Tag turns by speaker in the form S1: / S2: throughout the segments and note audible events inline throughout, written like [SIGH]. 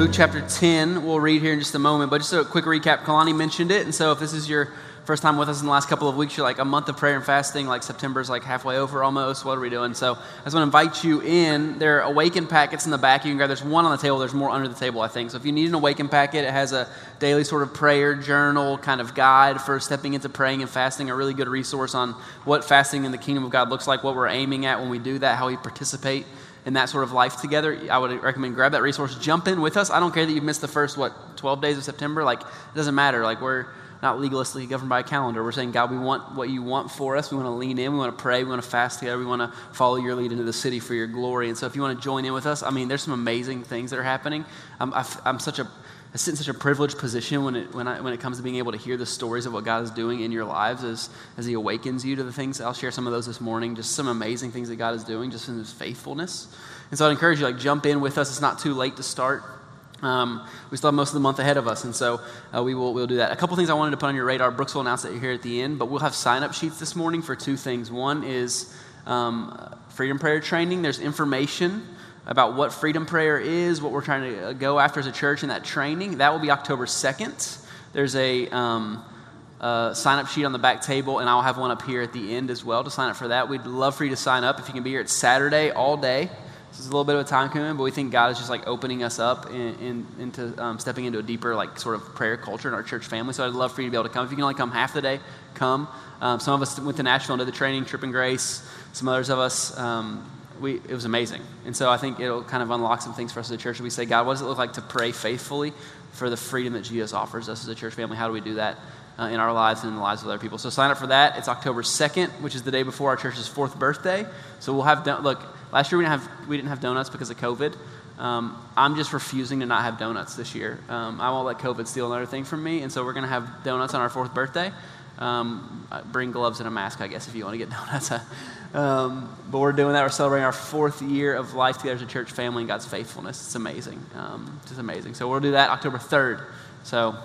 S1: Luke chapter 10, we'll read here in just a moment, but just a quick recap. Kalani mentioned it, and so if this is your first time with us in the last couple of weeks, you're like a month of prayer and fasting, like September's like halfway over almost. What are we doing? So I just want to invite you in. There are awaken packets in the back. You can grab. There's one on the table. There's more under the table, I think. So if you need an awaken packet, it has a daily sort of prayer journal kind of guide for stepping into praying and fasting. A really good resource on what fasting in the kingdom of God looks like, what we're aiming at when we do that, how we participate in that sort of life together, I would recommend grab that resource. Jump in with us. I don't care that you've missed the first, what, 12 days of September. Like, it doesn't matter. Like, we're not legalistically governed by a calendar. We're saying, God, we want what you want for us. We want to lean in. We want to pray. We want to fast together. We want to follow your lead into the city for your glory. And so, if you want to join in with us, I mean, there's some amazing things that are happening. I'm, I'm such a I sit in such a privileged position when it, when, I, when it comes to being able to hear the stories of what God is doing in your lives as, as He awakens you to the things. I'll share some of those this morning, just some amazing things that God is doing just in His faithfulness. And so I'd encourage you, like, jump in with us. It's not too late to start. Um, we still have most of the month ahead of us, and so uh, we will we'll do that. A couple things I wanted to put on your radar. Brooks will announce that you're here at the end, but we'll have sign up sheets this morning for two things. One is um, freedom prayer training. There's information about what freedom prayer is, what we're trying to uh, go after as a church in that training. That will be October 2nd. There's a um, sign up sheet on the back table, and I'll have one up here at the end as well to sign up for that. We'd love for you to sign up if you can be here. It's Saturday all day. This is a little bit of a time commitment, but we think God is just like opening us up in, in, into um, stepping into a deeper like sort of prayer culture in our church family. So I'd love for you to be able to come. If you can only come half the day, come. Um, some of us went to Nashville and did the training, Trip and Grace. Some others of us, um, we, it was amazing. And so I think it'll kind of unlock some things for us as a church. We say, God, what does it look like to pray faithfully for the freedom that Jesus offers us as a church family? How do we do that? Uh, in our lives and in the lives of other people. So sign up for that. It's October 2nd, which is the day before our church's fourth birthday. So we'll have, look, Last year we didn't have, we didn't have donuts because of COVID. Um, I'm just refusing to not have donuts this year. Um, I won't let COVID steal another thing from me, and so we're going to have donuts on our fourth birthday. Um, bring gloves and a mask, I guess, if you want to get [LAUGHS] donuts. Um, but we're doing that. We're celebrating our fourth year of life together as a church family and God's faithfulness. It's amazing. Um, it's amazing. So we'll do that October 3rd. So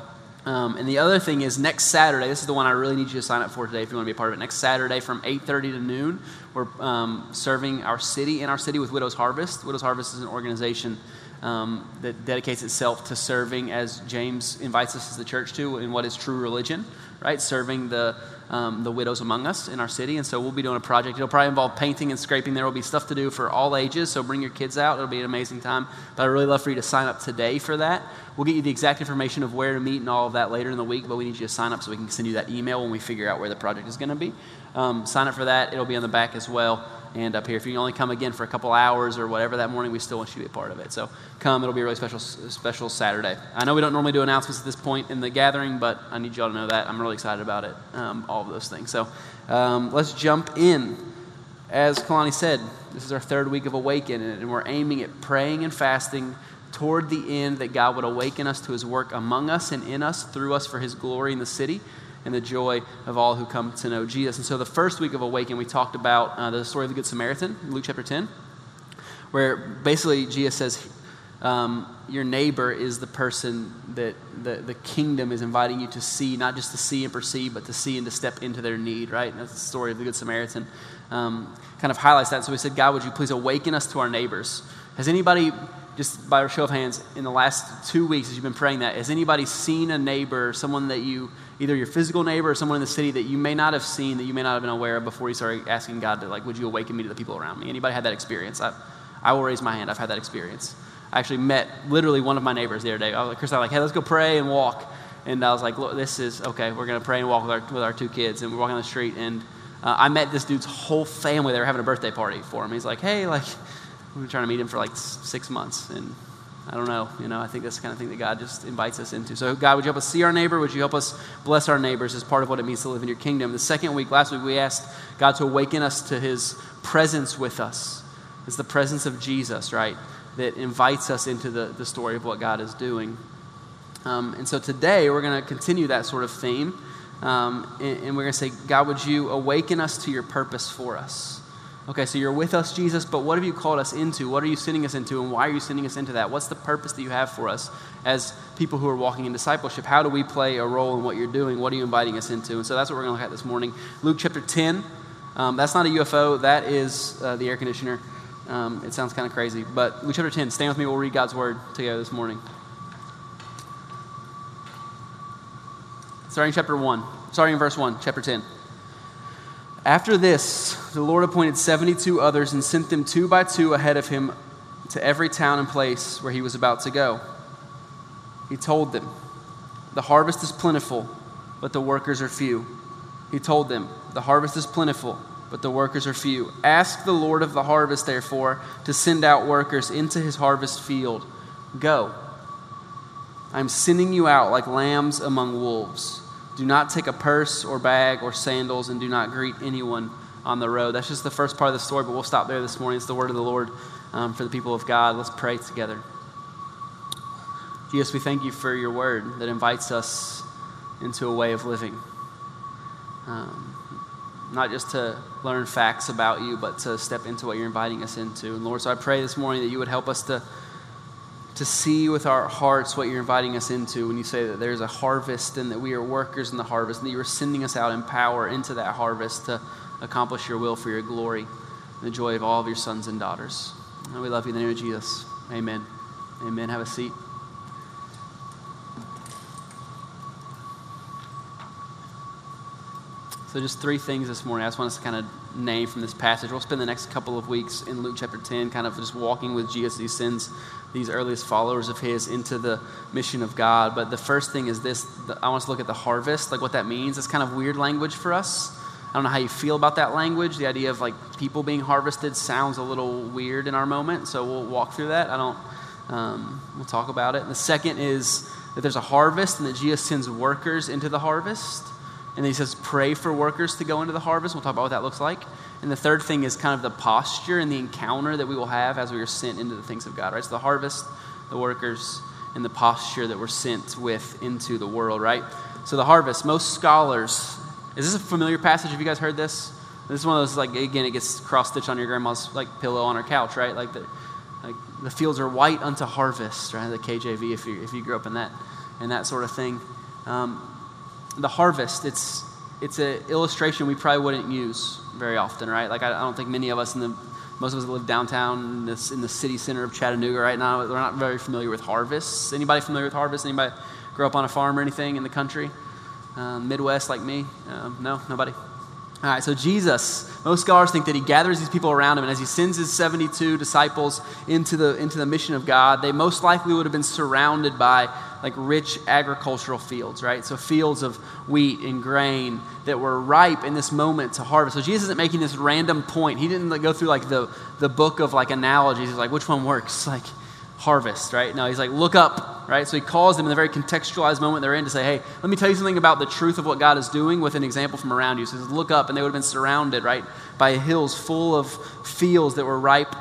S1: um, and the other thing is next Saturday. This is the one I really need you to sign up for today if you want to be a part of it. Next Saturday from 8:30 to noon, we're um, serving our city in our city with Widows Harvest. Widows Harvest is an organization um, that dedicates itself to serving, as James invites us as the church to, in what is true religion, right? Serving the um, the widows among us in our city. And so we'll be doing a project. It'll probably involve painting and scraping. There will be stuff to do for all ages. So bring your kids out. It'll be an amazing time. But I'd really love for you to sign up today for that. We'll get you the exact information of where to meet and all of that later in the week. But we need you to sign up so we can send you that email when we figure out where the project is going to be. Um, sign up for that. It'll be on the back as well and up here. If you can only come again for a couple hours or whatever that morning, we still want you to be a part of it. So come. It'll be a really special, special Saturday. I know we don't normally do announcements at this point in the gathering, but I need y'all to know that. I'm really excited about it, um, all of those things. So um, let's jump in. As Kalani said, this is our third week of Awaken, and we're aiming at praying and fasting toward the end that God would awaken us to his work among us and in us, through us for his glory in the city and the joy of all who come to know Jesus. And so the first week of Awaken, we talked about uh, the story of the Good Samaritan, Luke chapter 10, where basically Jesus says, um, your neighbor is the person that the, the kingdom is inviting you to see, not just to see and perceive, but to see and to step into their need, right? And that's the story of the Good Samaritan. Um, kind of highlights that. So we said, God, would you please awaken us to our neighbors? Has anybody, just by a show of hands, in the last two weeks as you've been praying that, has anybody seen a neighbor, someone that you either your physical neighbor or someone in the city that you may not have seen, that you may not have been aware of before you started asking God to, like, would you awaken me to the people around me? Anybody had that experience? I, I will raise my hand. I've had that experience. I actually met literally one of my neighbors the other day. I was like, Chris, I was like, hey, let's go pray and walk. And I was like, look, this is okay. We're going to pray and walk with our, with our two kids. And we're walking on the street. And uh, I met this dude's whole family. They were having a birthday party for him. He's like, hey, like, we've been trying to meet him for like six months. And I don't know. You know, I think that's the kind of thing that God just invites us into. So, God, would you help us see our neighbor? Would you help us bless our neighbors as part of what it means to live in your kingdom? The second week, last week, we asked God to awaken us to his presence with us. It's the presence of Jesus, right? That invites us into the, the story of what God is doing. Um, and so today, we're going to continue that sort of theme. Um, and, and we're going to say, God, would you awaken us to your purpose for us? Okay, so you're with us, Jesus, but what have you called us into? What are you sending us into, and why are you sending us into that? What's the purpose that you have for us as people who are walking in discipleship? How do we play a role in what you're doing? What are you inviting us into? And so that's what we're going to look at this morning. Luke chapter 10. Um, that's not a UFO, that is uh, the air conditioner. Um, it sounds kind of crazy, but Luke chapter 10. Stand with me, we'll read God's word together this morning. Starting chapter 1, starting in verse 1, chapter 10. After this, the Lord appointed 72 others and sent them two by two ahead of him to every town and place where he was about to go. He told them, The harvest is plentiful, but the workers are few. He told them, The harvest is plentiful, but the workers are few. Ask the Lord of the harvest, therefore, to send out workers into his harvest field. Go. I am sending you out like lambs among wolves. Do not take a purse or bag or sandals, and do not greet anyone on the road. That's just the first part of the story, but we'll stop there this morning. It's the word of the Lord um, for the people of God. Let's pray together. Jesus, we thank you for your word that invites us into a way of living. Um, not just to learn facts about you, but to step into what you're inviting us into. And Lord, so I pray this morning that you would help us to, to see with our hearts what you're inviting us into when you say that there's a harvest and that we are workers in the harvest and that you are sending us out in power into that harvest to accomplish your will for your glory and the joy of all of your sons and daughters. And we love you in the name of Jesus. Amen. Amen. Have a seat. So, just three things this morning I just want us to kind of name from this passage. We'll spend the next couple of weeks in Luke chapter 10, kind of just walking with Jesus. He sends these earliest followers of his into the mission of God. But the first thing is this I want us to look at the harvest, like what that means. It's kind of weird language for us. I don't know how you feel about that language. The idea of like people being harvested sounds a little weird in our moment. So, we'll walk through that. I don't, um, we'll talk about it. And the second is that there's a harvest and that Jesus sends workers into the harvest. And he says, pray for workers to go into the harvest. We'll talk about what that looks like. And the third thing is kind of the posture and the encounter that we will have as we are sent into the things of God, right? So the harvest, the workers, and the posture that we're sent with into the world, right? So the harvest, most scholars, is this a familiar passage? Have you guys heard this? This is one of those, like, again, it gets cross stitched on your grandma's, like, pillow on her couch, right? Like, the, like, the fields are white unto harvest, right? The KJV, if you, if you grew up in that, in that sort of thing. Um, the harvest, it's, it's an illustration we probably wouldn't use very often, right? Like, I, I don't think many of us in the, most of us live downtown in, this, in the city center of Chattanooga right now, we're not very familiar with harvests. Anybody familiar with harvests? Anybody grow up on a farm or anything in the country? Um, Midwest like me? Um, no, nobody. All right, so Jesus, most scholars think that he gathers these people around him, and as he sends his 72 disciples into the, into the mission of God, they most likely would have been surrounded by like rich agricultural fields, right? So fields of wheat and grain that were ripe in this moment to harvest. So Jesus isn't making this random point. He didn't go through like the, the book of like analogies. He's like, which one works? [LAUGHS] Like harvest, right? No, he's like, look up, right? So he calls them in the very contextualized moment they're in to say, hey, let me tell you something about the truth of what God is doing with an example from around you. So he says, look up, and they would have been surrounded, right, by hills full of fields that were ripe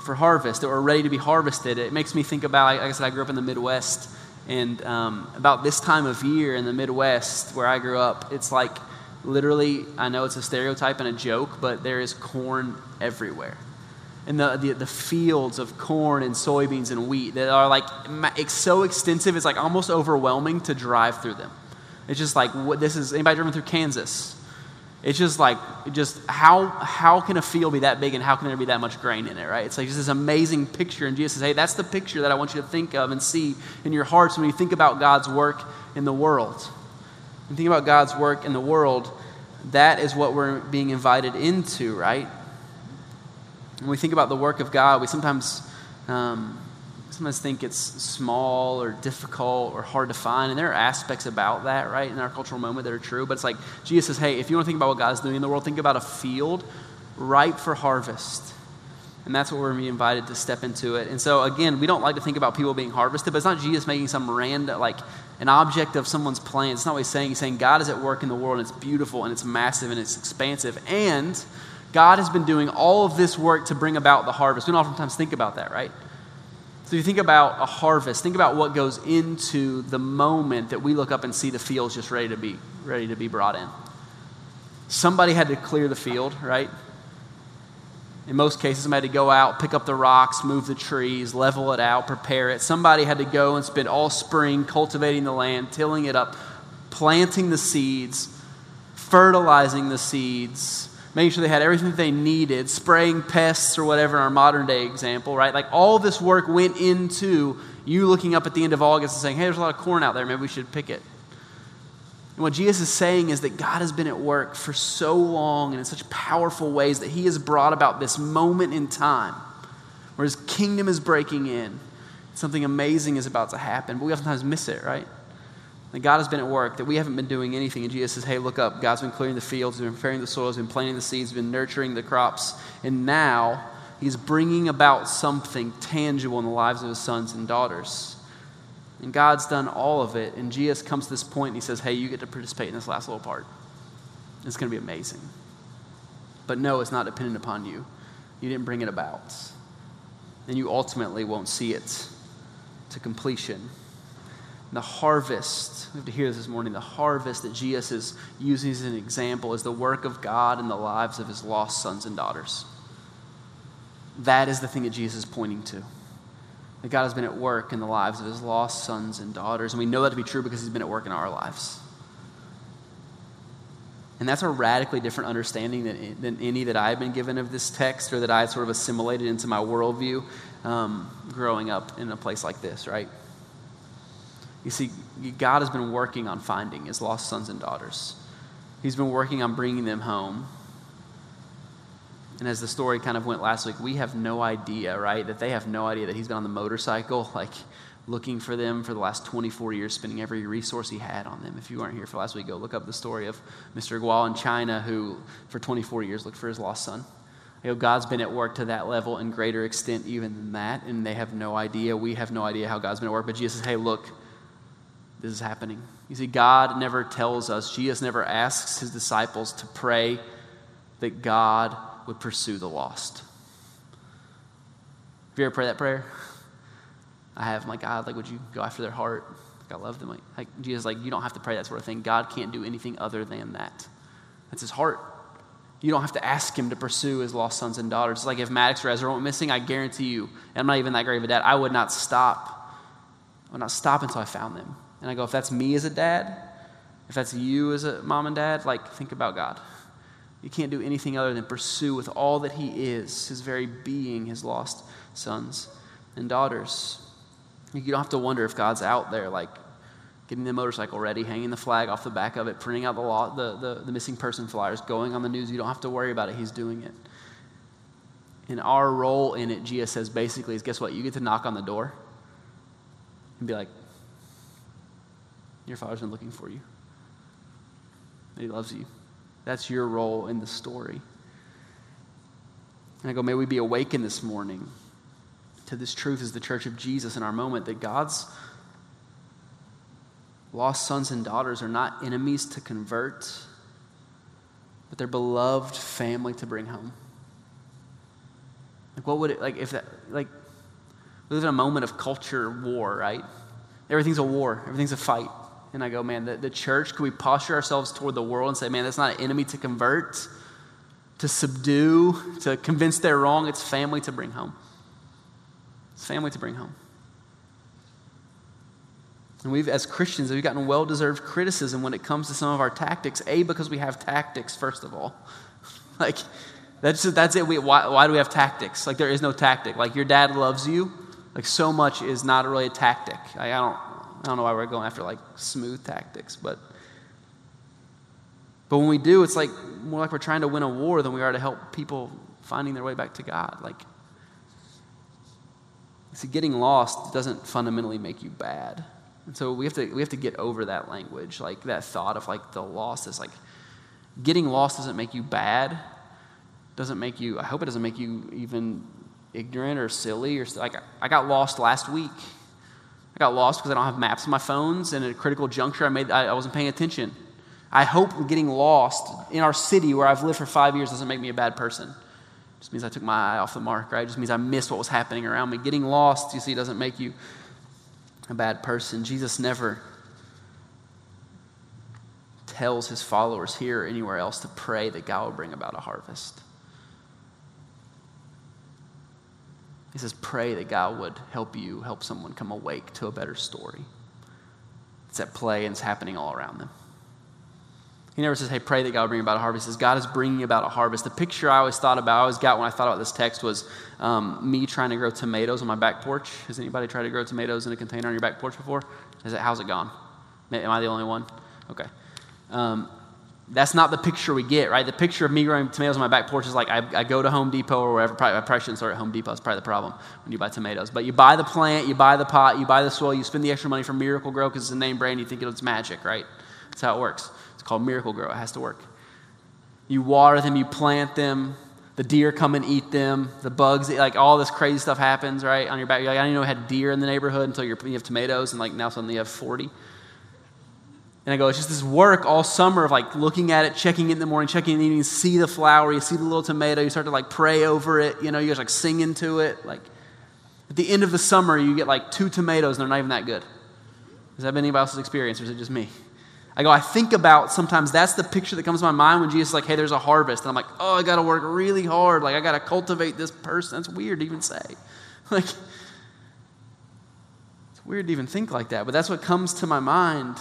S1: for harvest, that were ready to be harvested. It makes me think about, like I said, I grew up in the Midwest. And um, about this time of year in the Midwest, where I grew up, it's like literally, I know it's a stereotype and a joke, but there is corn everywhere. And the, the, the fields of corn and soybeans and wheat that are like it's so extensive, it's like almost overwhelming to drive through them. It's just like, what, this is anybody driven through Kansas? It's just like, just how, how can a field be that big and how can there be that much grain in it, right? It's like just this amazing picture. And Jesus says, hey, that's the picture that I want you to think of and see in your hearts when you think about God's work in the world. When you think about God's work in the world, that is what we're being invited into, right? When we think about the work of God, we sometimes um, sometimes think it's small or difficult or hard to find. And there are aspects about that, right, in our cultural moment that are true. But it's like Jesus says, hey, if you want to think about what God's doing in the world, think about a field ripe for harvest. And that's what we're being invited to step into it. And so, again, we don't like to think about people being harvested, but it's not Jesus making some random, like an object of someone's plan. It's not what he's saying. He's saying God is at work in the world, and it's beautiful, and it's massive, and it's expansive. And God has been doing all of this work to bring about the harvest. We don't oftentimes think about that, right? So you think about a harvest, think about what goes into the moment that we look up and see the fields just ready to be ready to be brought in. Somebody had to clear the field, right? In most cases, somebody had to go out, pick up the rocks, move the trees, level it out, prepare it. Somebody had to go and spend all spring cultivating the land, tilling it up, planting the seeds, fertilizing the seeds, making sure they had everything they needed, spraying pests or whatever in our modern day example, right? Like all this work went into you looking up at the end of August and saying, hey, there's a lot of corn out there, maybe we should pick it. And what Jesus is saying is that God has been at work for so long and in such powerful ways that he has brought about this moment in time where his kingdom is breaking in. Something amazing is about to happen, but we oftentimes miss it, right? That God has been at work, that we haven't been doing anything. And Jesus says, hey, look up. God's been clearing the fields, been preparing the soils, been planting the seeds, been nurturing the crops. And now He's bringing about something tangible in the lives of His sons and daughters. And God's done all of it. And Jesus comes to this point and He says, hey, you get to participate in this last little part. It's going to be amazing. But no, it's not dependent upon you. You didn't bring it about. And you ultimately won't see it to completion the harvest, we have to hear this this morning, the harvest that Jesus is using as an example is the work of God in the lives of his lost sons and daughters. That is the thing that Jesus is pointing to. That God has been at work in the lives of his lost sons and daughters. And we know that to be true because he's been at work in our lives. And that's a radically different understanding than, than any that I've been given of this text or that I sort of assimilated into my worldview um, growing up in a place like this, right? You see, God has been working on finding his lost sons and daughters. He's been working on bringing them home. And as the story kind of went last week, we have no idea, right? That they have no idea that he's been on the motorcycle, [LAUGHS] like looking for them for the last 24 years, spending every resource he had on them. If you weren't here for last week, go look up the story of Mr. Guo in China, who for 24 years looked for his lost son. You know, God's been at work to that level and greater extent even than that, and they have no idea. We have no idea how God's been at work. But Jesus says, hey, look, this is happening. You see, God never tells us, Jesus never asks his disciples to pray that God would pursue the lost. Have you ever prayed that prayer? I have. I'm like, God, like, would you go after their heart? Like, I love them. Like, like Jesus, like, you don't have to pray that sort of thing. God can't do anything other than that. That's his heart. You don't have to ask him to pursue his lost sons and daughters. It's like if Maddox or Ezra went missing, I guarantee you, and I'm not even that great of a dad, I would not stop. I would not stop until I found them. And I go, if that's me as a dad, if that's you as a mom and dad, like, think about God. You can't do anything other than pursue with all that He is, His very being, His lost sons and daughters. You don't have to wonder if God's out there, like getting the motorcycle ready, hanging the flag off the back of it, printing out the, law, the, the, the missing person flyers, going on the news. You don't have to worry about it. He's doing it. And our role in it, Gia says basically, is guess what? You get to knock on the door and be like, your Father's been looking for you. He loves you. That's your role in the story. And I go, may we be awakened this morning to this truth as the church of Jesus in our moment that God's lost sons and daughters are not enemies to convert, but they're beloved family to bring home. Like, what would it, like, if that, like, we live in a moment of culture war, right? Everything's a war, everything's a fight. And I go, man, the, the church, could we posture ourselves toward the world and say, man, that's not an enemy to convert, to subdue, to convince they're wrong. It's family to bring home. It's family to bring home. And we've, as Christians, we've gotten well deserved criticism when it comes to some of our tactics. A, because we have tactics, first of all. [LAUGHS] like, that's, that's it. We, why, why do we have tactics? Like, there is no tactic. Like, your dad loves you. Like, so much is not really a tactic. I, I don't, I don't know why we're going after like smooth tactics, but but when we do, it's like more like we're trying to win a war than we are to help people finding their way back to God. Like see, getting lost doesn't fundamentally make you bad. And so we have to we have to get over that language, like that thought of like the loss is like getting lost doesn't make you bad. Doesn't make you I hope it doesn't make you even ignorant or silly or like I got lost last week I got lost because I don't have maps on my phones, and at a critical juncture, I, made, I, I wasn't paying attention. I hope getting lost in our city where I've lived for five years doesn't make me a bad person. It just means I took my eye off the mark, right? It just means I missed what was happening around me. Getting lost, you see, doesn't make you a bad person. Jesus never tells his followers here or anywhere else to pray that God will bring about a harvest. He says, pray that God would help you, help someone come awake to a better story. It's at play and it's happening all around them. He never says, hey, pray that God will bring about a harvest. He says, God is bringing about a harvest. The picture I always thought about, I always got when I thought about this text was um, me trying to grow tomatoes on my back porch. Has anybody tried to grow tomatoes in a container on your back porch before? Is it, how's it gone? Am I the only one? Okay. Um, that's not the picture we get, right? The picture of me growing tomatoes on my back porch is like I, I go to Home Depot or wherever. Probably, I probably shouldn't start at Home Depot. That's probably the problem when you buy tomatoes. But you buy the plant, you buy the pot, you buy the soil, you spend the extra money for Miracle-Gro because it's a name brand. You think it's magic, right? That's how it works. It's called Miracle-Gro. It has to work. You water them, you plant them. The deer come and eat them. The bugs, like all this crazy stuff happens, right? On your back. You're like, I didn't know we had deer in the neighborhood until you have tomatoes, and like now suddenly you have 40. And I go, it's just this work all summer of like looking at it, checking it in the morning, checking it in the evening, see the flower, you see the little tomato, you start to like pray over it, you know, you guys like sing into it. Like at the end of the summer, you get like two tomatoes and they're not even that good. Has that been anybody else's experience or is it just me? I go, I think about sometimes that's the picture that comes to my mind when Jesus is like, hey, there's a harvest. And I'm like, oh, I got to work really hard. Like, I got to cultivate this person. That's weird to even say. [LAUGHS] Like, it's weird to even think like that, but that's what comes to my mind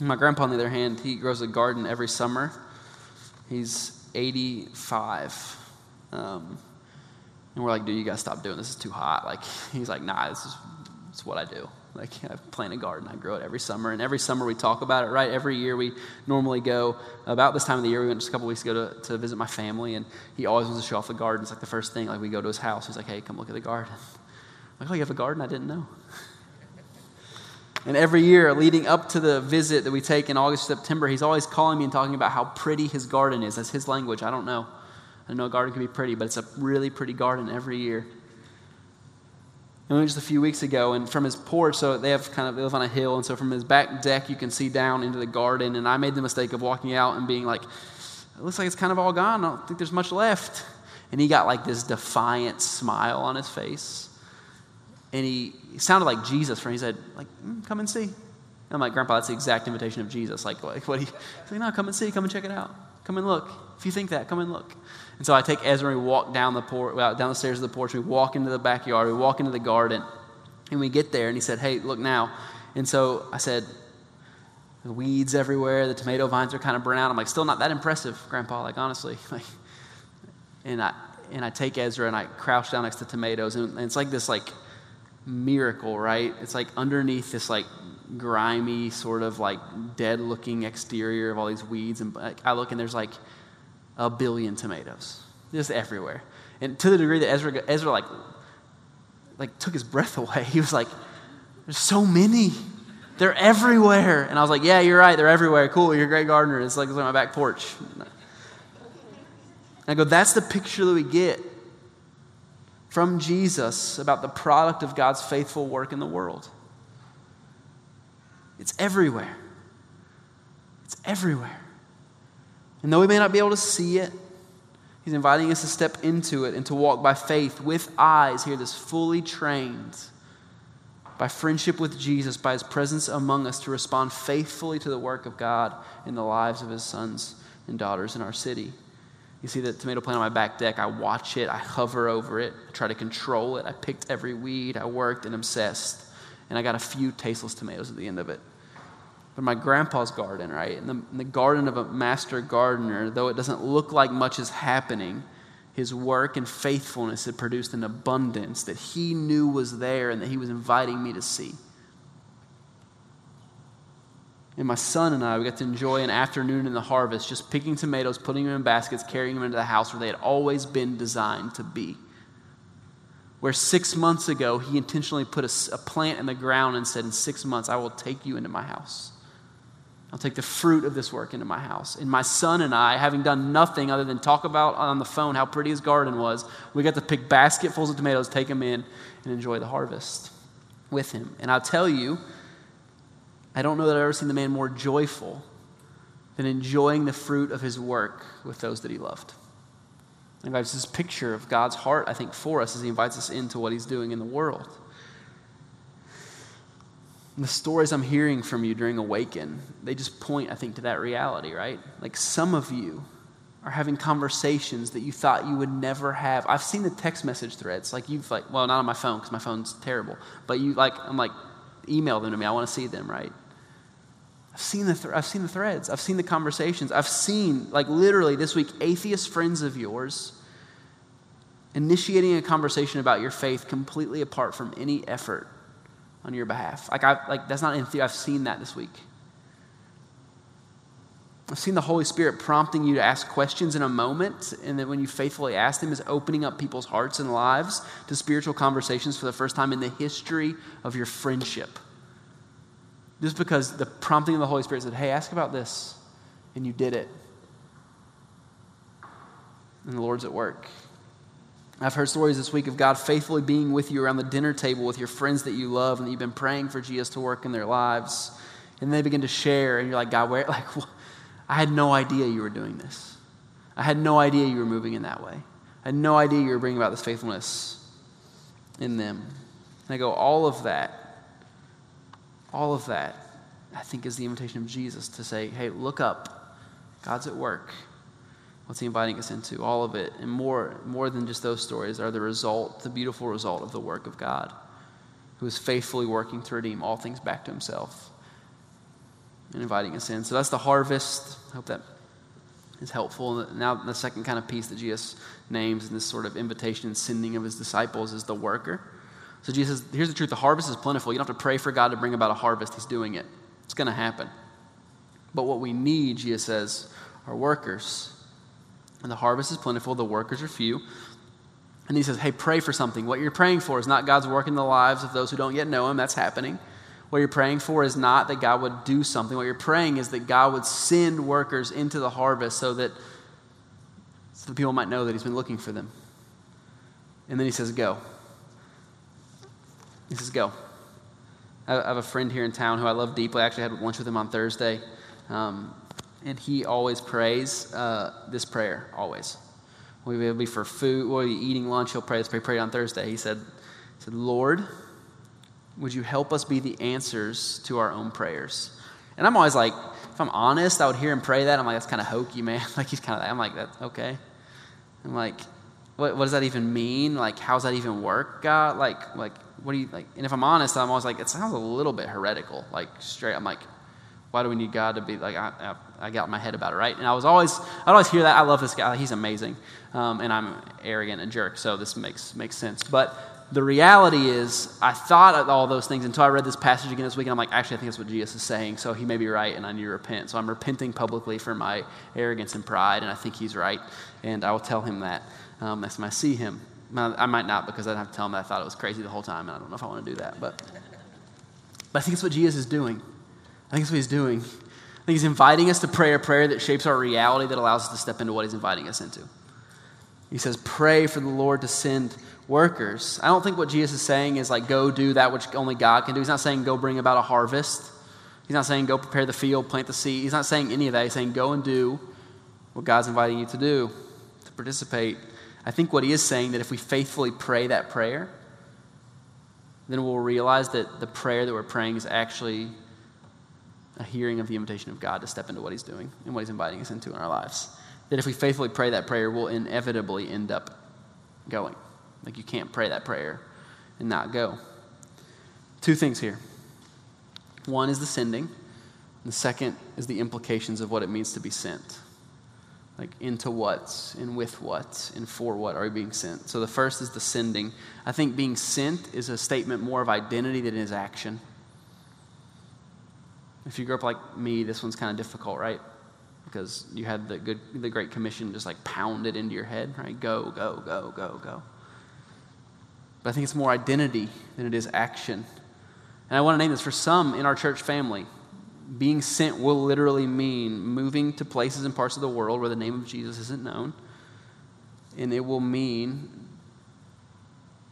S1: My grandpa, on the other hand, he grows a garden every summer. He's 85. Um, and we're like, dude, you gotta stop doing this. It's too hot. Like, he's like, nah, this is, this is what I do. Like, [LAUGHS] I plant a garden, I grow it every summer. And every summer we talk about it, right? Every year we normally go, about this time of the year, we went just a couple weeks ago to, to visit my family. And he always wants to show off the garden. It's like the first thing. Like, we go to his house. He's like, hey, come look at the garden. I'm like, oh, you have a garden? I didn't know. [LAUGHS] And every year leading up to the visit that we take in August, September, he's always calling me and talking about how pretty his garden is. That's his language. I don't know. I know a garden can be pretty, but it's a really pretty garden every year. And we just a few weeks ago, and from his porch, so they have kind of they live on a hill, and so from his back deck you can see down into the garden. And I made the mistake of walking out and being like, "It looks like it's kind of all gone. I don't think there's much left." And he got like this defiant smile on his face and he, sounded like Jesus for him. he said, like, mm, come and see. I'm like, Grandpa, that's the exact invitation of Jesus. Like, like what he, he's like, no, come and see, come and check it out. Come and look. If you think that, come and look. And so I take Ezra and we walk down the porch, down the stairs of the porch. We walk into the backyard. We walk into the garden, and we get there. And he said, "Hey, look now." And so I said, "The weeds everywhere. The tomato vines are kind of brown." I'm like, "Still not that impressive, Grandpa. Like honestly." [LAUGHS] Like, and I and I take Ezra and I crouch down next to tomatoes, and, and it's like this like miracle, right? It's like underneath this like grimy sort of like dead looking exterior of all these weeds and I look and there's like a billion tomatoes just everywhere. And to the degree that Ezra Ezra like like took his breath [LAUGHS] away. He was like there's so many. They're everywhere. And I was like, "Yeah, you're right. They're everywhere. Cool. You're a great gardener. It's like it's on my back porch." And I go, "That's the picture that we get from Jesus about the product of God's faithful work in the world. It's everywhere. It's everywhere. And though we may not be able to see it, He's inviting us to step into it and to walk by faith with eyes, here that's fully trained by friendship with Jesus, by His presence among us, to respond faithfully to the work of God in the lives of His sons and daughters in our city. You see the tomato plant on my back deck. I watch it, I hover over it, I try to control it. I picked every weed, I worked and obsessed. And I got a few tasteless tomatoes at the end of it. But my grandpa's garden, right? In the, in the garden of a master gardener, though it doesn't look like much is happening, his work and faithfulness had produced an abundance that he knew was there and that he was inviting me to see. And my son and I, we got to enjoy an afternoon in the harvest, just picking tomatoes, putting them in baskets, carrying them into the house where they had always been designed to be. Where six months ago, he intentionally put a, a plant in the ground and said, In six months, I will take you into my house. I'll take the fruit of this work into my house. And my son and I, having done nothing other than talk about on the phone how pretty his garden was, we got to pick basketfuls of tomatoes, take them in, and enjoy the harvest with him. And I'll tell you, I don't know that I've ever seen the man more joyful than enjoying the fruit of his work with those that he loved. And guys, this picture of God's heart, I think, for us as he invites us into what he's doing in the world. And the stories I'm hearing from you during Awaken, they just point, I think, to that reality, right? Like some of you are having conversations that you thought you would never have. I've seen the text message threads, like you've like, well, not on my phone because my phone's terrible, but you like, I'm like, email them to me. I want to see them, right? I've seen, the th- I've seen the threads. I've seen the conversations. I've seen, like literally this week, atheist friends of yours initiating a conversation about your faith completely apart from any effort on your behalf. Like, I, like that's not in theory. I've seen that this week. I've seen the Holy Spirit prompting you to ask questions in a moment, and then when you faithfully ask them, is opening up people's hearts and lives to spiritual conversations for the first time in the history of your friendship. Just because the prompting of the Holy Spirit said, hey, ask about this, and you did it. And the Lord's at work. I've heard stories this week of God faithfully being with you around the dinner table with your friends that you love and that you've been praying for Jesus to work in their lives. And they begin to share, and you're like, God, where? [LAUGHS] Like, I had no idea you were doing this. I had no idea you were moving in that way. I had no idea you were bringing about this faithfulness in them. And I go, all of that, all of that, I think is the invitation of Jesus to say, hey, look up. God's at work. What's he inviting us into? All of it. And more, more than just those stories are the result, the beautiful result of the work of God, who is faithfully working to redeem all things back to himself and inviting us in. So that's the harvest. I hope that is helpful. Now, the second kind of piece that Jesus names in this sort of invitation and sending of his disciples is the worker. So Jesus says, here's the truth the harvest is plentiful. You don't have to pray for God to bring about a harvest, He's doing it. It's going to happen. But what we need, Jesus says, are workers. And the harvest is plentiful, the workers are few. And he says, hey, pray for something. What you're praying for is not God's work in the lives of those who don't yet know him. That's happening. What you're praying for is not that God would do something. What you're praying is that God would send workers into the harvest so that, so that people might know that He's been looking for them. And then He says, Go. He says, Go. I have a friend here in town who I love deeply. I actually had lunch with him on Thursday. Um, and he always prays uh, this prayer, always. We'll be for food, we'll be eating lunch, he'll pray this prayer. Prayed on Thursday. He said, he said, Lord, would you help us be the answers to our own prayers? And I'm always like, if I'm honest, I would hear him pray that. I'm like, that's kind of hokey, man. [LAUGHS] like, he's kind of, I'm like, that, okay. I'm like, what, what does that even mean? Like, how's that even work, God? Like, like, what do you, like, and if I'm honest, I'm always like, it sounds a little bit heretical. Like, straight, I'm like, why do we need God to be, like, I, I, I got my head about it, right? And I was always, I'd always hear that. I love this guy. He's amazing. Um, and I'm arrogant and jerk, so this makes, makes sense. But, the reality is, I thought of all those things until I read this passage again this week, and I'm like, actually, I think that's what Jesus is saying, so he may be right, and I need to repent. So I'm repenting publicly for my arrogance and pride, and I think he's right, and I will tell him that um, time I see him. I might not because I'd have to tell him that I thought it was crazy the whole time, and I don't know if I want to do that. But, but I think it's what Jesus is doing. I think it's what he's doing. I think he's inviting us to pray a prayer that shapes our reality that allows us to step into what he's inviting us into. He says, Pray for the Lord to send workers. I don't think what Jesus is saying is like, go do that which only God can do. He's not saying go bring about a harvest. He's not saying go prepare the field, plant the seed. He's not saying any of that. He's saying go and do what God's inviting you to do, to participate. I think what he is saying that if we faithfully pray that prayer, then we'll realize that the prayer that we're praying is actually a hearing of the invitation of God to step into what he's doing and what he's inviting us into in our lives. That if we faithfully pray that prayer, we'll inevitably end up going. Like you can't pray that prayer and not go. Two things here. One is the sending, and the second is the implications of what it means to be sent. Like into what and with what and for what are we being sent? So the first is the sending. I think being sent is a statement more of identity than it is action. If you grew up like me, this one's kind of difficult, right? Because you had the good the Great Commission just like pounded into your head, right? Go, go, go, go, go. But I think it's more identity than it is action. And I want to name this for some in our church family. Being sent will literally mean moving to places and parts of the world where the name of Jesus isn't known. And it will mean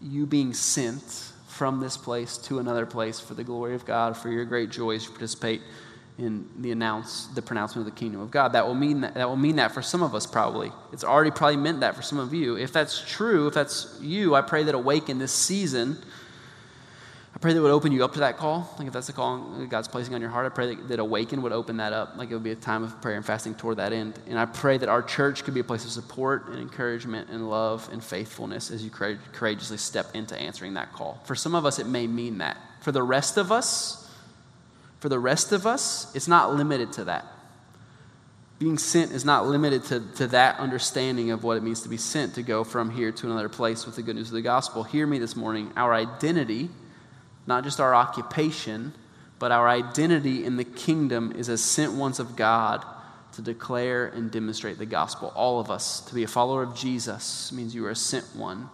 S1: you being sent from this place to another place for the glory of God, for your great joy as you participate in the announce the pronouncement of the kingdom of God. That will mean that, that will mean that for some of us probably. It's already probably meant that for some of you. If that's true, if that's you, I pray that awaken this season. Pray that would open you up to that call. Like if that's the call God's placing on your heart, I pray that, that awaken would open that up. Like it would be a time of prayer and fasting toward that end. And I pray that our church could be a place of support and encouragement and love and faithfulness as you courageously step into answering that call. For some of us, it may mean that. For the rest of us, for the rest of us, it's not limited to that. Being sent is not limited to, to that understanding of what it means to be sent, to go from here to another place with the good news of the gospel. Hear me this morning. Our identity not just our occupation, but our identity in the kingdom is as sent ones of God to declare and demonstrate the gospel. All of us, to be a follower of Jesus, means you are a sent one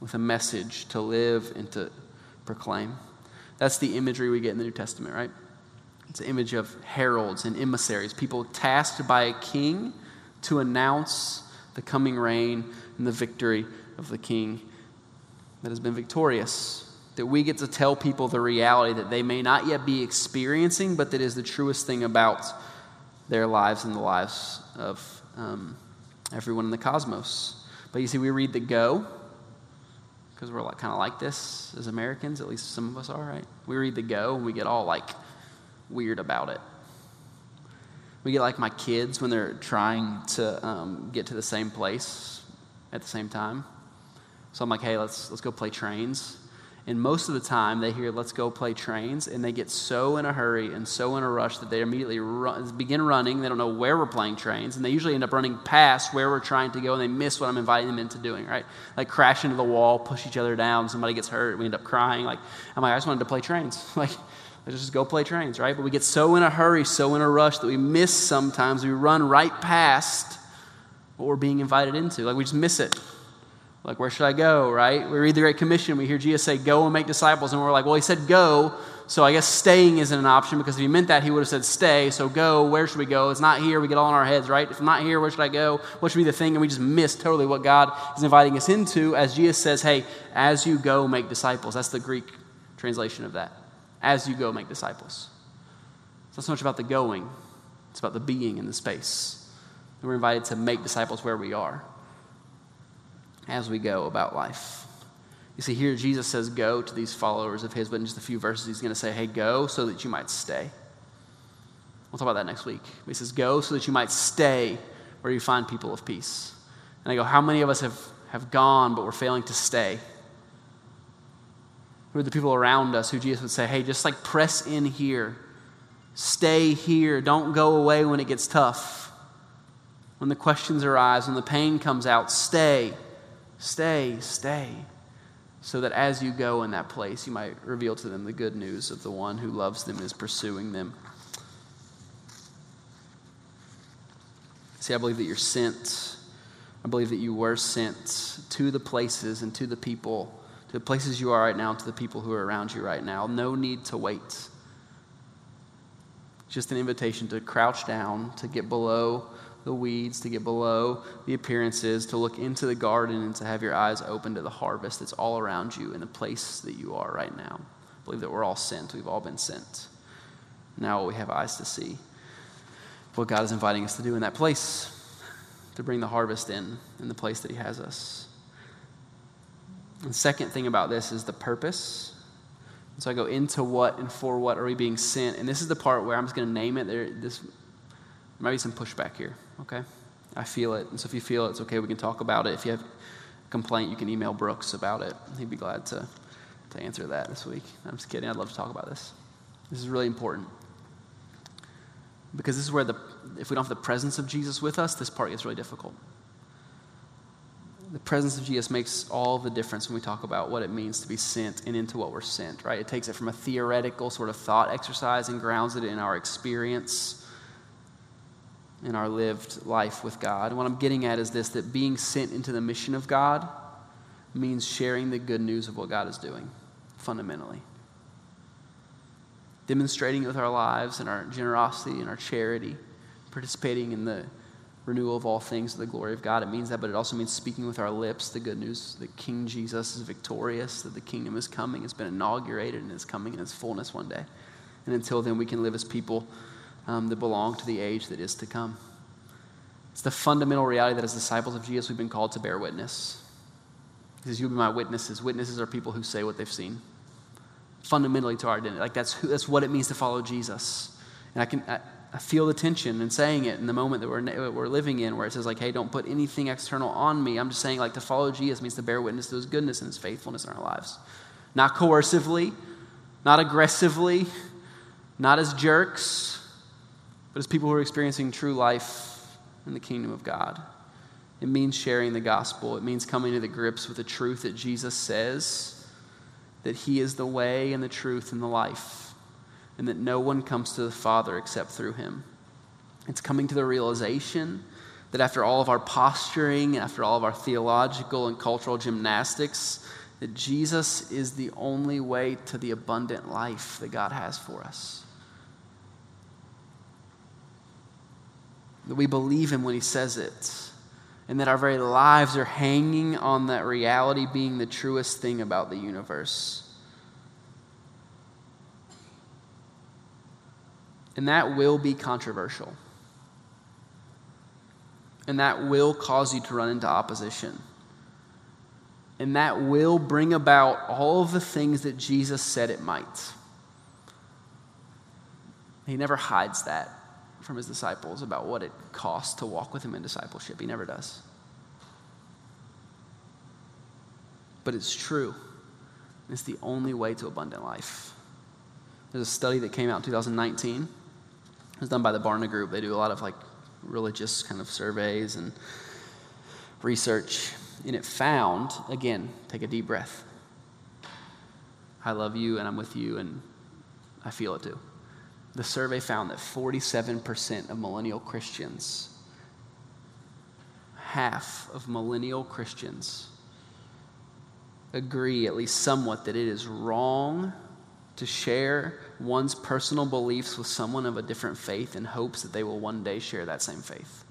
S1: with a message to live and to proclaim. That's the imagery we get in the New Testament, right? It's an image of heralds and emissaries, people tasked by a king to announce the coming reign and the victory of the king that has been victorious. That we get to tell people the reality that they may not yet be experiencing, but that is the truest thing about their lives and the lives of um, everyone in the cosmos. But you see, we read the go because we're like, kind of like this as Americans, at least some of us are, right? We read the go and we get all like weird about it. We get like my kids when they're trying to um, get to the same place at the same time. So I'm like, hey, let's, let's go play trains. And most of the time, they hear, let's go play trains, and they get so in a hurry and so in a rush that they immediately run, begin running. They don't know where we're playing trains, and they usually end up running past where we're trying to go, and they miss what I'm inviting them into doing, right? Like crash into the wall, push each other down, somebody gets hurt, we end up crying. Like, I'm like, I just wanted to play trains. [LAUGHS] Like, let's just go play trains, right? But we get so in a hurry, so in a rush that we miss sometimes. We run right past what we're being invited into. Like, we just miss it. Like, where should I go, right? We read the Great Commission, we hear Jesus say, Go and make disciples. And we're like, Well, he said go, so I guess staying isn't an option because if he meant that, he would have said stay. So go, where should we go? It's not here. We get all in our heads, right? If I'm not here, where should I go? What should be the thing? And we just miss totally what God is inviting us into as Jesus says, Hey, as you go, make disciples. That's the Greek translation of that. As you go, make disciples. It's not so much about the going, it's about the being in the space. And we're invited to make disciples where we are as we go about life. You see, here Jesus says, Go to these followers of his, but in just a few verses, he's going to say, Hey, go so that you might stay. We'll talk about that next week. He says, Go so that you might stay where you find people of peace. And I go, How many of us have, have gone, but we're failing to stay? Who are the people around us who Jesus would say, Hey, just like press in here, stay here, don't go away when it gets tough. When the questions arise, when the pain comes out, stay. Stay, stay, so that as you go in that place, you might reveal to them the good news of the one who loves them and is pursuing them. See, I believe that you're sent. I believe that you were sent to the places and to the people, to the places you are right now, and to the people who are around you right now. No need to wait. Just an invitation to crouch down, to get below the weeds, to get below the appearances, to look into the garden, and to have your eyes open to the harvest that's all around you in the place that you are right now. I believe that we're all sent. We've all been sent. Now we have eyes to see what God is inviting us to do in that place, to bring the harvest in, in the place that He has us. And the second thing about this is the purpose. So I go into what and for what are we being sent. And this is the part where I'm just going to name it. There, this there might be some pushback here, okay? I feel it. And so if you feel it, it's okay. We can talk about it. If you have a complaint, you can email Brooks about it. He'd be glad to, to answer that this week. I'm just kidding. I'd love to talk about this. This is really important. Because this is where the, if we don't have the presence of Jesus with us, this part gets really difficult. The presence of Jesus makes all the difference when we talk about what it means to be sent and into what we're sent, right? It takes it from a theoretical sort of thought exercise and grounds it in our experience in our lived life with God. And what I'm getting at is this that being sent into the mission of God means sharing the good news of what God is doing, fundamentally. Demonstrating it with our lives and our generosity and our charity, participating in the renewal of all things to the glory of God. It means that, but it also means speaking with our lips the good news that King Jesus is victorious, that the kingdom is coming, it's been inaugurated, and is coming in its fullness one day. And until then, we can live as people um, that belong to the age that is to come. It's the fundamental reality that as disciples of Jesus, we've been called to bear witness. He says, You'll be my witnesses. Witnesses are people who say what they've seen. Fundamentally to our identity. Like that's, who, that's what it means to follow Jesus. And I can I, I feel the tension in saying it in the moment that we're, we're living in, where it says, like, hey, don't put anything external on me. I'm just saying, like, to follow Jesus means to bear witness to his goodness and his faithfulness in our lives. Not coercively, not aggressively, not as jerks, but as people who are experiencing true life in the kingdom of God. It means sharing the gospel. It means coming to the grips with the truth that Jesus says that He is the way and the truth and the life, and that no one comes to the Father except through Him. It's coming to the realization that after all of our posturing, after all of our theological and cultural gymnastics, that Jesus is the only way to the abundant life that God has for us. That we believe Him when He says it, and that our very lives are hanging on that reality being the truest thing about the universe. And that will be controversial. And that will cause you to run into opposition. And that will bring about all of the things that Jesus said it might. He never hides that from his disciples about what it costs to walk with him in discipleship. He never does. But it's true. It's the only way to abundant life. There's a study that came out in 2019. It was done by the Barna Group. They do a lot of like religious kind of surveys and research. And it found, again, take a deep breath. I love you and I'm with you and I feel it too. The survey found that 47% of millennial Christians, half of millennial Christians, agree, at least somewhat, that it is wrong to share one's personal beliefs with someone of a different faith in hopes that they will one day share that same faith.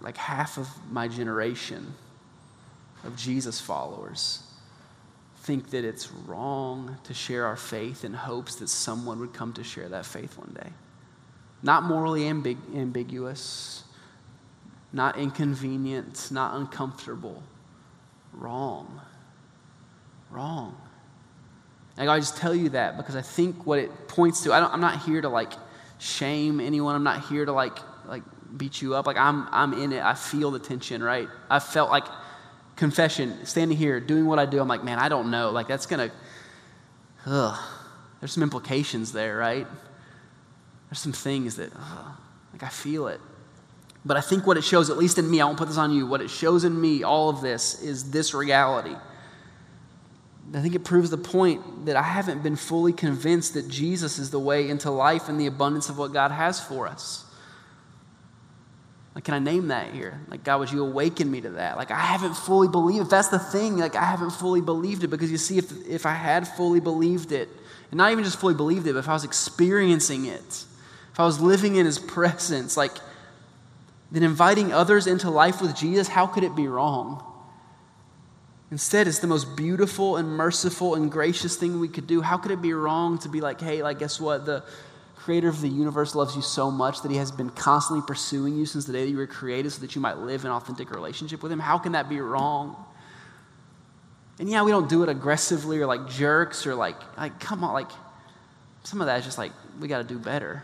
S1: Like half of my generation of Jesus followers think that it's wrong to share our faith in hopes that someone would come to share that faith one day. Not morally ambig- ambiguous, not inconvenient, not uncomfortable. Wrong wrong. And I just tell you that because I think what it points to, I am not here to like shame anyone. I'm not here to like like beat you up. Like I'm I'm in it. I feel the tension, right? I felt like confession, standing here, doing what I do. I'm like, man, I don't know. Like that's gonna, ugh. There's some implications there, right? There's some things that, ugh, like I feel it. But I think what it shows, at least in me, I won't put this on you. What it shows in me, all of this, is this reality I think it proves the point that I haven't been fully convinced that Jesus is the way into life and the abundance of what God has for us. Like, can I name that here? Like, God, would you awaken me to that? Like, I haven't fully believed. If that's the thing, like, I haven't fully believed it because you see, if, if I had fully believed it, and not even just fully believed it, but if I was experiencing it, if I was living in His presence, like, then inviting others into life with Jesus, how could it be wrong? Instead, it's the most beautiful and merciful and gracious thing we could do. How could it be wrong to be like, hey, like, guess what? The creator of the universe loves you so much that he has been constantly pursuing you since the day that you were created so that you might live in authentic relationship with him? How can that be wrong? And yeah, we don't do it aggressively or like jerks or like, like come on, like, some of that is just like, we got to do better.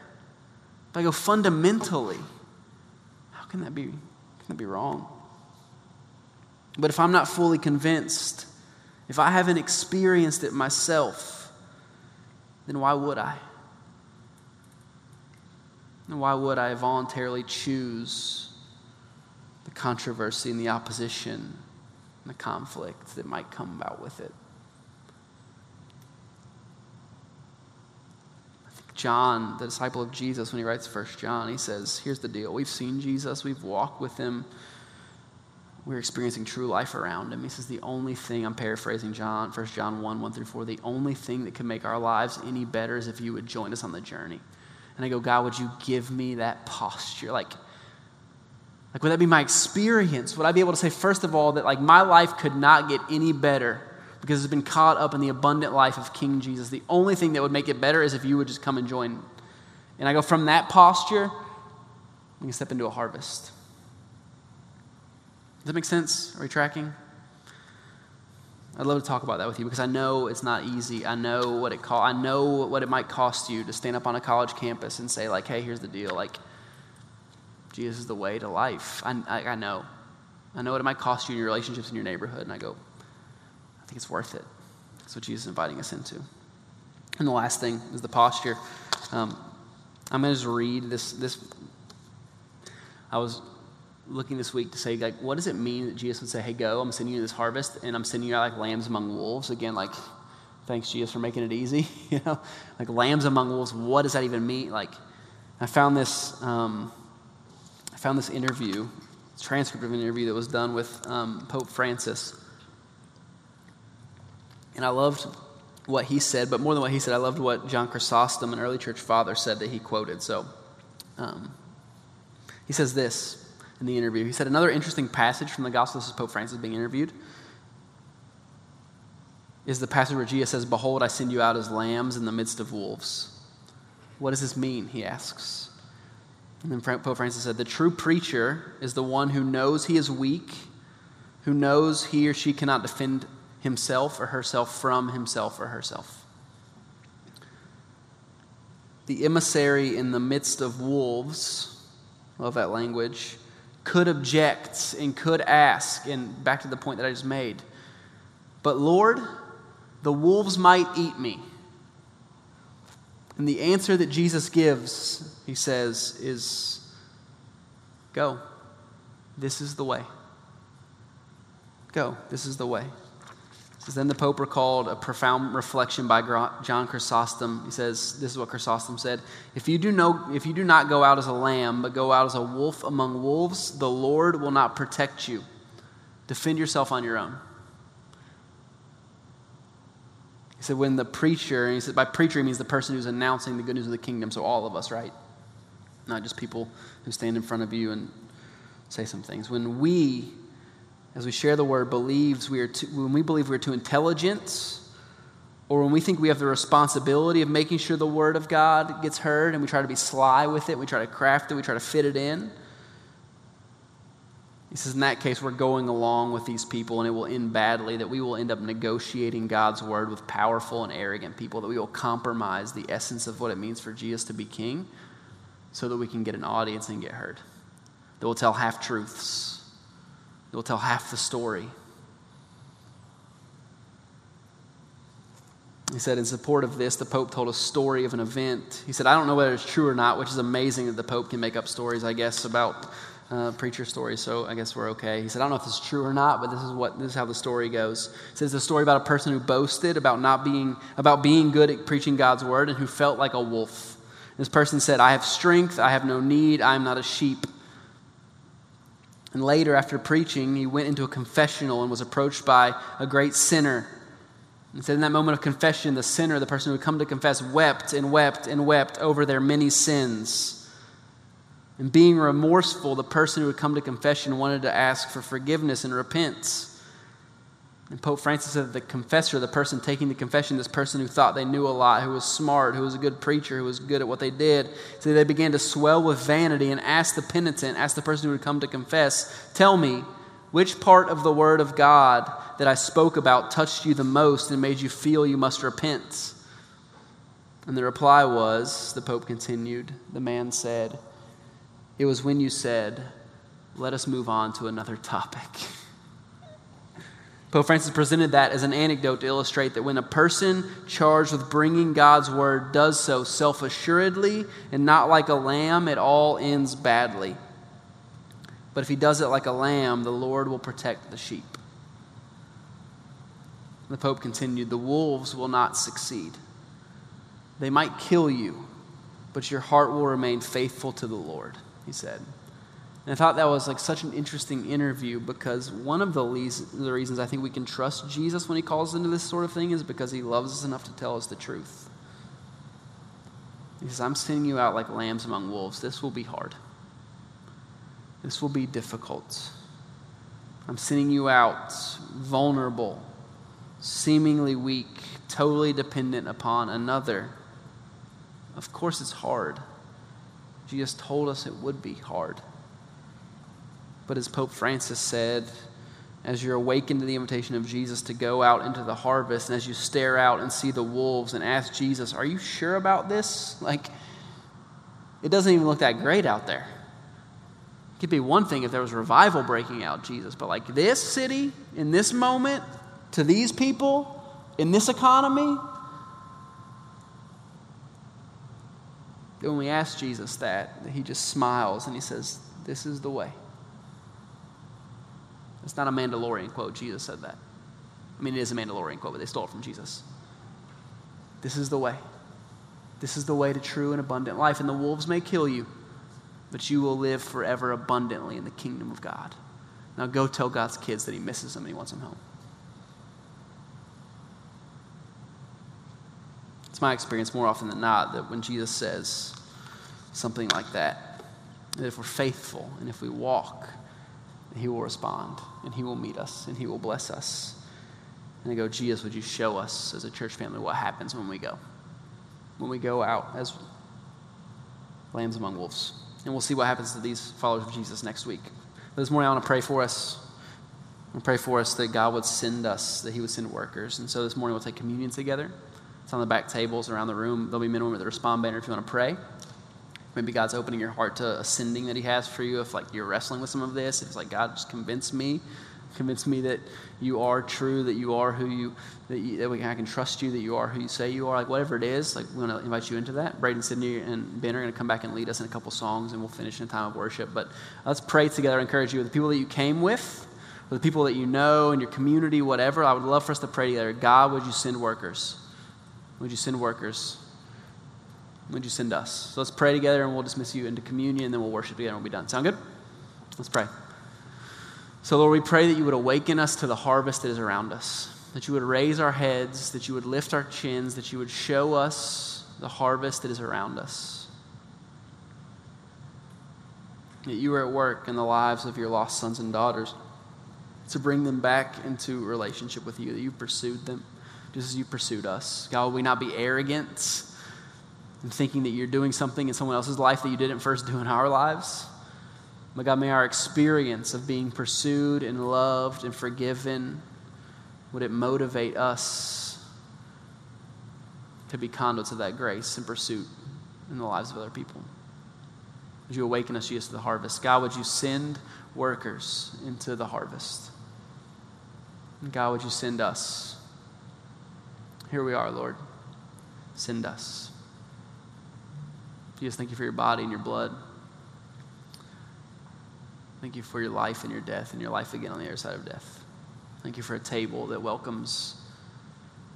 S1: But I go fundamentally, how can that be, can that be wrong? But if I'm not fully convinced, if I haven't experienced it myself, then why would I? And why would I voluntarily choose the controversy and the opposition and the conflict that might come about with it? I think John, the disciple of Jesus, when he writes First John, he says, Here's the deal. We've seen Jesus, we've walked with him we're experiencing true life around him. He says the only thing, I'm paraphrasing John, 1 John 1, 1 through 4, the only thing that can make our lives any better is if you would join us on the journey. And I go, God, would you give me that posture? Like, like would that be my experience? Would I be able to say, first of all, that like my life could not get any better because it's been caught up in the abundant life of King Jesus. The only thing that would make it better is if you would just come and join. And I go, from that posture, we can step into a harvest. Does that make sense? Are we tracking? I'd love to talk about that with you because I know it's not easy. I know what it co- I know what it might cost you to stand up on a college campus and say like, "Hey, here's the deal. Like, Jesus is the way to life." I, I, I know. I know what it might cost you in your relationships in your neighborhood, and I go, I think it's worth it. That's what Jesus is inviting us into. And the last thing is the posture. Um, I'm going to just read this. This I was looking this week to say, like, what does it mean that Jesus would say, hey, go, I'm sending you this harvest, and I'm sending you out like lambs among wolves? Again, like, thanks, Jesus, for making it easy. [LAUGHS] you know, like lambs among wolves, what does that even mean? Like, I found this, um, I found this interview, transcript of an interview that was done with um, Pope Francis. And I loved what he said, but more than what he said, I loved what John Chrysostom, an early church father, said that he quoted. So um, he says this in the interview. He said, Another interesting passage from the Gospel, this is Pope Francis being interviewed, is the passage where Jesus says, Behold, I send you out as lambs in the midst of wolves. What does this mean? He asks. And then Pope Francis said, The true preacher is the one who knows he is weak, who knows he or she cannot defend himself or herself from himself or herself. The emissary in the midst of wolves, love that language, could object and could ask, and back to the point that I just made. But Lord, the wolves might eat me. And the answer that Jesus gives, he says, is go. This is the way. Go. This is the way. Then the Pope recalled a profound reflection by John Chrysostom. He says, This is what Chrysostom said if you, do no, if you do not go out as a lamb, but go out as a wolf among wolves, the Lord will not protect you. Defend yourself on your own. He said, when the preacher, and he said, by preacher, he means the person who's announcing the good news of the kingdom, so all of us, right? Not just people who stand in front of you and say some things. When we as we share the word, believes we are too, when we believe we're too intelligent, or when we think we have the responsibility of making sure the word of God gets heard and we try to be sly with it, we try to craft it, we try to fit it in. He says, in that case, we're going along with these people and it will end badly, that we will end up negotiating God's word with powerful and arrogant people, that we will compromise the essence of what it means for Jesus to be king so that we can get an audience and get heard. That will tell half truths it will tell half the story. He said, in support of this, the Pope told a story of an event. He said, I don't know whether it's true or not, which is amazing that the Pope can make up stories, I guess, about uh, preacher stories, so I guess we're okay. He said, I don't know if is true or not, but this is what this is how the story goes. It says the story about a person who boasted about not being about being good at preaching God's word and who felt like a wolf. This person said, I have strength, I have no need, I am not a sheep. And later, after preaching, he went into a confessional and was approached by a great sinner. And said, in that moment of confession, the sinner, the person who had come to confess, wept and wept and wept over their many sins. And being remorseful, the person who had come to confession wanted to ask for forgiveness and repent. And Pope Francis said the confessor, the person taking the confession, this person who thought they knew a lot, who was smart, who was a good preacher, who was good at what they did, so they began to swell with vanity and asked the penitent, asked the person who had come to confess, Tell me, which part of the Word of God that I spoke about touched you the most and made you feel you must repent? And the reply was, the Pope continued, the man said, It was when you said, Let us move on to another topic. [LAUGHS] Pope Francis presented that as an anecdote to illustrate that when a person charged with bringing God's word does so self assuredly and not like a lamb, it all ends badly. But if he does it like a lamb, the Lord will protect the sheep. The Pope continued The wolves will not succeed. They might kill you, but your heart will remain faithful to the Lord, he said. And I thought that was like such an interesting interview because one of the, the reasons I think we can trust Jesus when he calls into this sort of thing is because he loves us enough to tell us the truth. He says, I'm sending you out like lambs among wolves. This will be hard. This will be difficult. I'm sending you out vulnerable, seemingly weak, totally dependent upon another. Of course, it's hard. Jesus told us it would be hard. But as Pope Francis said, as you're awakened to the invitation of Jesus to go out into the harvest, and as you stare out and see the wolves and ask Jesus, Are you sure about this? Like, it doesn't even look that great out there. It could be one thing if there was revival breaking out, Jesus, but like this city, in this moment, to these people, in this economy, when we ask Jesus that, he just smiles and he says, This is the way. It's not a Mandalorian quote. Jesus said that. I mean, it is a Mandalorian quote, but they stole it from Jesus. This is the way. This is the way to true and abundant life. And the wolves may kill you, but you will live forever abundantly in the kingdom of God. Now go tell God's kids that He misses them and He wants them home. It's my experience more often than not that when Jesus says something like that, that if we're faithful and if we walk, He will respond and He will meet us and He will bless us. And I go, Jesus, would you show us as a church family what happens when we go? When we go out as lambs among wolves. And we'll see what happens to these followers of Jesus next week. But this morning, I want to pray for us. I pray for us that God would send us, that He would send workers. And so this morning, we'll take communion together. It's on the back tables around the room. There'll be men and with the respond banner if you want to pray. Maybe God's opening your heart to a sending that He has for you. If like you're wrestling with some of this, it's like God just convince me Convince me that you are true, that you are who you, that, you, that we, I can trust you, that you are who you say you are. Like whatever it is, like we want to invite you into that. Braden, Sydney, and Ben are going to come back and lead us in a couple songs, and we'll finish in a time of worship. But let's pray together. encourage you with the people that you came with, with the people that you know in your community, whatever. I would love for us to pray together. God, would you send workers? Would you send workers? Would you send us? So let's pray together, and we'll dismiss you into communion, and then we'll worship together, and we'll be done. Sound good? Let's pray. So, Lord, we pray that you would awaken us to the harvest that is around us, that you would raise our heads, that you would lift our chins, that you would show us the harvest that is around us. That you are at work in the lives of your lost sons and daughters to bring them back into relationship with you, that you pursued them just as you pursued us. God, will we not be arrogant in thinking that you're doing something in someone else's life that you didn't first do in our lives? But God, may our experience of being pursued and loved and forgiven, would it motivate us to be conduits of that grace and pursuit in the lives of other people? Would you awaken us, Jesus, to the harvest? God, would you send workers into the harvest? And God, would you send us? Here we are, Lord. Send us. Jesus, thank you for your body and your blood. Thank you for your life and your death and your life again on the other side of death. Thank you for a table that welcomes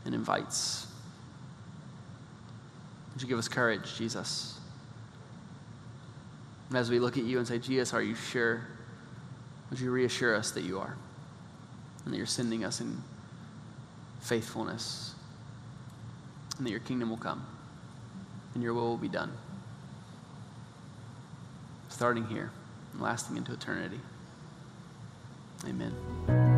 S1: and invites. Would you give us courage, Jesus? And as we look at you and say, Jesus, are you sure? Would you reassure us that you are and that you're sending us in faithfulness and that your kingdom will come and your will will be done? starting here and lasting into eternity. Amen.